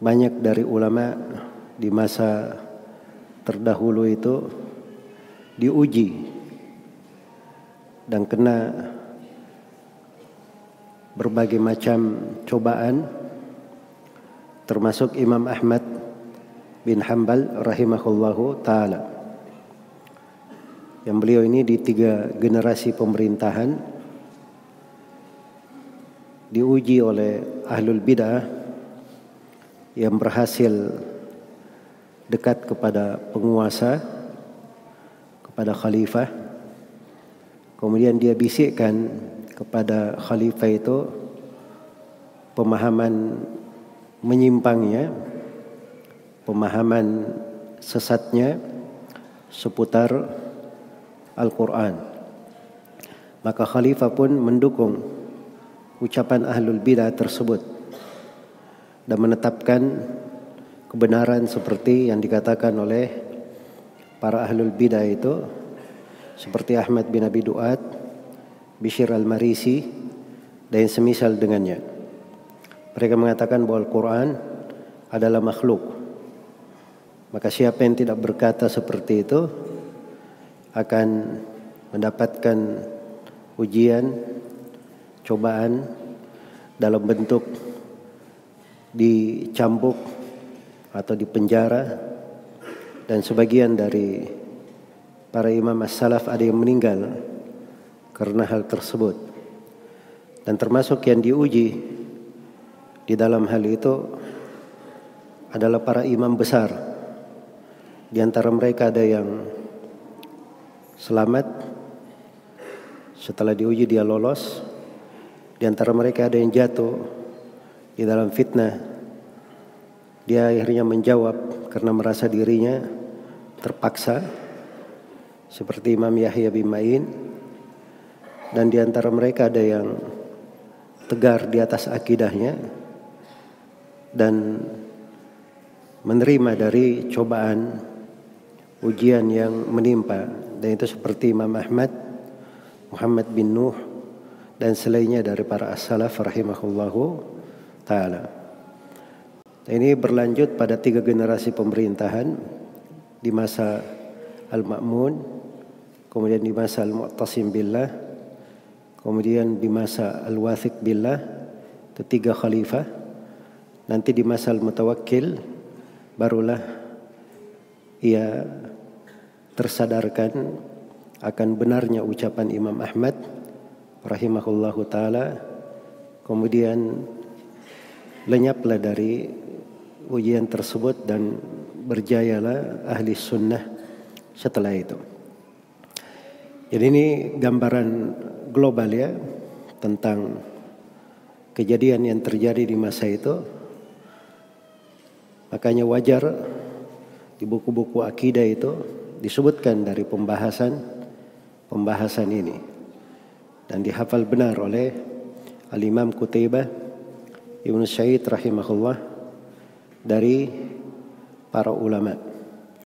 banyak dari ulama di masa terdahulu itu diuji dan kena berbagai macam cobaan termasuk Imam Ahmad bin Hambal rahimahullahu taala. Yang beliau ini di tiga generasi pemerintahan diuji oleh ahlul bidah yang berhasil dekat kepada penguasa kepada khalifah kemudian dia bisikkan kepada khalifah itu pemahaman menyimpangnya pemahaman sesatnya seputar Al-Quran. Maka khalifah pun mendukung ucapan ahlul bidah tersebut dan menetapkan kebenaran seperti yang dikatakan oleh para ahlul bidah itu seperti Ahmad bin Abi Duat, Bishir al-Marisi dan semisal dengannya. Mereka mengatakan bahwa Al-Quran adalah makhluk maka siapa yang tidak berkata seperti itu akan mendapatkan ujian, cobaan dalam bentuk dicambuk atau dipenjara dan sebagian dari para imam as-salaf ada yang meninggal karena hal tersebut. Dan termasuk yang diuji di dalam hal itu adalah para imam besar di antara mereka ada yang selamat setelah diuji dia lolos. Di antara mereka ada yang jatuh di dalam fitnah. Dia akhirnya menjawab karena merasa dirinya terpaksa seperti Imam Yahya bin Ma'in. Dan di antara mereka ada yang tegar di atas akidahnya dan menerima dari cobaan ujian yang menimpa. Dan itu seperti Imam Ahmad, Muhammad bin Nuh dan selainnya dari para as-salaf rahimahullahu taala. Ini berlanjut pada tiga generasi pemerintahan di masa Al-Ma'mun, kemudian di masa Al-Mu'tasim billah, kemudian di masa Al-Wathiq billah, ketiga khalifah. Nanti di masa Al-Mutawakkil barulah ia tersadarkan akan benarnya ucapan Imam Ahmad rahimahullahu taala kemudian lenyaplah dari ujian tersebut dan berjayalah ahli sunnah setelah itu. Jadi ini gambaran global ya tentang kejadian yang terjadi di masa itu. Makanya wajar di buku-buku akidah itu disebutkan dari pembahasan pembahasan ini dan dihafal benar oleh Al-Imam Qutaibah Ibnu Sa'id rahimahullah dari para ulama.